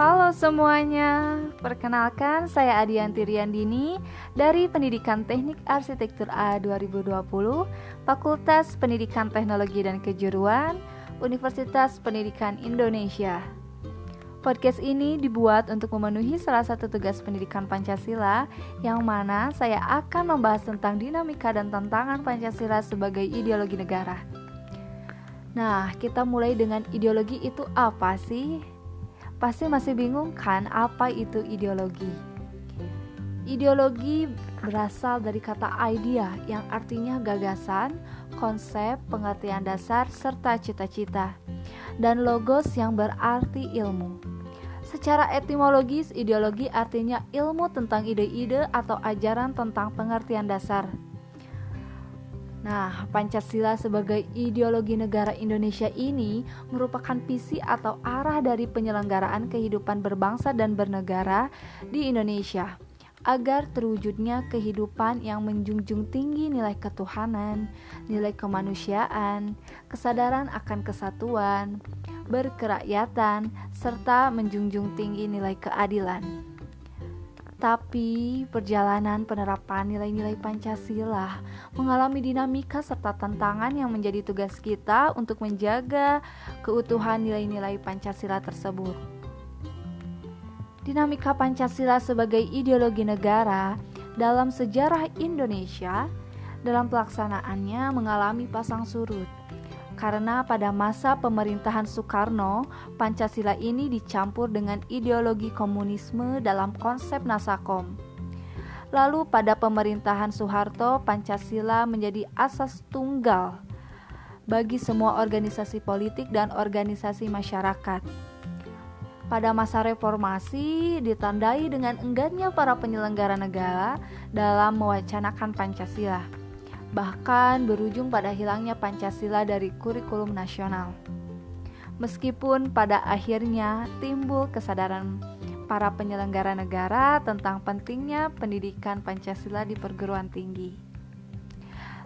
Halo semuanya, perkenalkan saya Adianti Riandini dari Pendidikan Teknik Arsitektur A 2020 Fakultas Pendidikan Teknologi dan Kejuruan Universitas Pendidikan Indonesia Podcast ini dibuat untuk memenuhi salah satu tugas pendidikan Pancasila yang mana saya akan membahas tentang dinamika dan tantangan Pancasila sebagai ideologi negara. Nah, kita mulai dengan ideologi itu apa sih? Pasti masih bingung kan apa itu ideologi? Ideologi berasal dari kata idea yang artinya gagasan, konsep, pengertian dasar, serta cita-cita, dan logos yang berarti ilmu. Secara etimologis, ideologi artinya ilmu tentang ide-ide atau ajaran tentang pengertian dasar. Nah, Pancasila sebagai ideologi negara Indonesia ini merupakan visi atau arah dari penyelenggaraan kehidupan berbangsa dan bernegara di Indonesia agar terwujudnya kehidupan yang menjunjung tinggi nilai ketuhanan, nilai kemanusiaan, kesadaran akan kesatuan, berkerakyatan, serta menjunjung tinggi nilai keadilan. Tapi perjalanan penerapan nilai-nilai Pancasila mengalami dinamika serta tantangan yang menjadi tugas kita untuk menjaga keutuhan nilai-nilai Pancasila tersebut. Dinamika Pancasila sebagai ideologi negara dalam sejarah Indonesia dalam pelaksanaannya mengalami pasang surut karena pada masa pemerintahan Soekarno, Pancasila ini dicampur dengan ideologi komunisme dalam konsep Nasakom. Lalu pada pemerintahan Soeharto, Pancasila menjadi asas tunggal bagi semua organisasi politik dan organisasi masyarakat. Pada masa reformasi ditandai dengan enggannya para penyelenggara negara dalam mewacanakan Pancasila bahkan berujung pada hilangnya Pancasila dari kurikulum nasional. Meskipun pada akhirnya timbul kesadaran para penyelenggara negara tentang pentingnya pendidikan Pancasila di perguruan tinggi.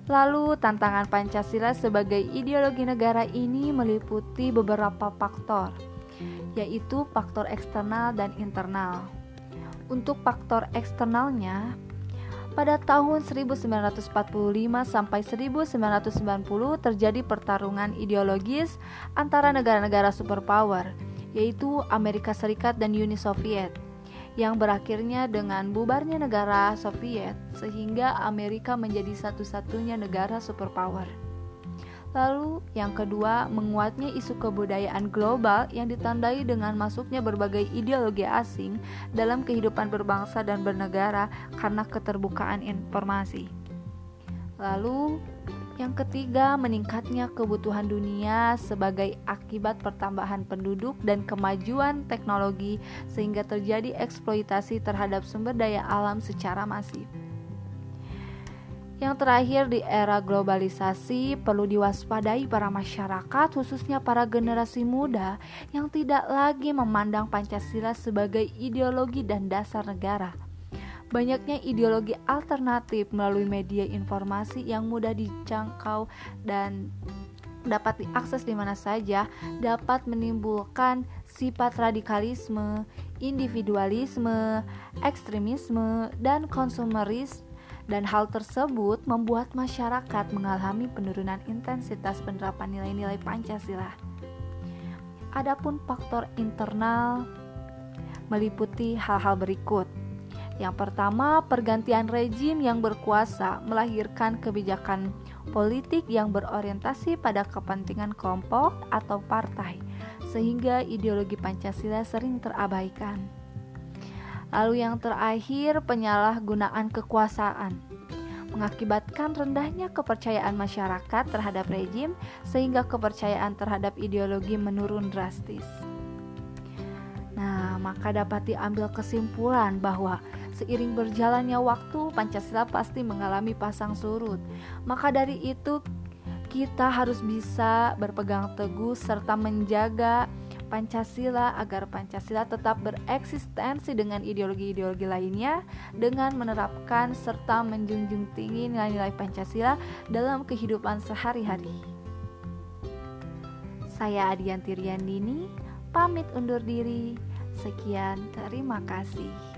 Lalu, tantangan Pancasila sebagai ideologi negara ini meliputi beberapa faktor, yaitu faktor eksternal dan internal. Untuk faktor eksternalnya, pada tahun 1945 sampai 1990 terjadi pertarungan ideologis antara negara-negara superpower, yaitu Amerika Serikat dan Uni Soviet, yang berakhirnya dengan bubarnya negara Soviet sehingga Amerika menjadi satu-satunya negara superpower. Lalu, yang kedua, menguatnya isu kebudayaan global yang ditandai dengan masuknya berbagai ideologi asing dalam kehidupan berbangsa dan bernegara karena keterbukaan informasi. Lalu, yang ketiga, meningkatnya kebutuhan dunia sebagai akibat pertambahan penduduk dan kemajuan teknologi, sehingga terjadi eksploitasi terhadap sumber daya alam secara masif. Yang terakhir di era globalisasi perlu diwaspadai para masyarakat khususnya para generasi muda yang tidak lagi memandang Pancasila sebagai ideologi dan dasar negara. Banyaknya ideologi alternatif melalui media informasi yang mudah dijangkau dan dapat diakses di mana saja dapat menimbulkan sifat radikalisme, individualisme, ekstremisme, dan konsumerisme dan hal tersebut membuat masyarakat mengalami penurunan intensitas penerapan nilai-nilai Pancasila. Adapun faktor internal meliputi hal-hal berikut. Yang pertama, pergantian rejim yang berkuasa melahirkan kebijakan politik yang berorientasi pada kepentingan kelompok atau partai, sehingga ideologi Pancasila sering terabaikan. Lalu yang terakhir, penyalahgunaan kekuasaan mengakibatkan rendahnya kepercayaan masyarakat terhadap rejim sehingga kepercayaan terhadap ideologi menurun drastis. Nah, maka dapat diambil kesimpulan bahwa seiring berjalannya waktu Pancasila pasti mengalami pasang surut. Maka dari itu kita harus bisa berpegang teguh serta menjaga Pancasila agar Pancasila tetap bereksistensi dengan ideologi-ideologi lainnya dengan menerapkan serta menjunjung tinggi nilai-nilai Pancasila dalam kehidupan sehari-hari. Saya Adianti Riandini, pamit undur diri. Sekian, terima kasih.